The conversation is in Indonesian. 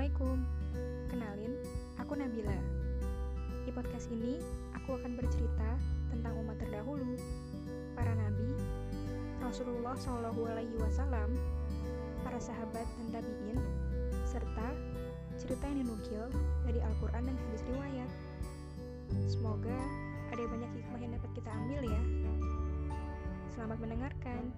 Assalamualaikum. Kenalin, aku Nabila. Di podcast ini, aku akan bercerita tentang umat terdahulu, para nabi, Rasulullah Shallallahu Alaihi Wasallam, para sahabat dan tabiin, serta cerita yang dinukil dari Al-Quran dan hadis riwayat. Semoga ada banyak hikmah yang dapat kita ambil ya. Selamat mendengarkan.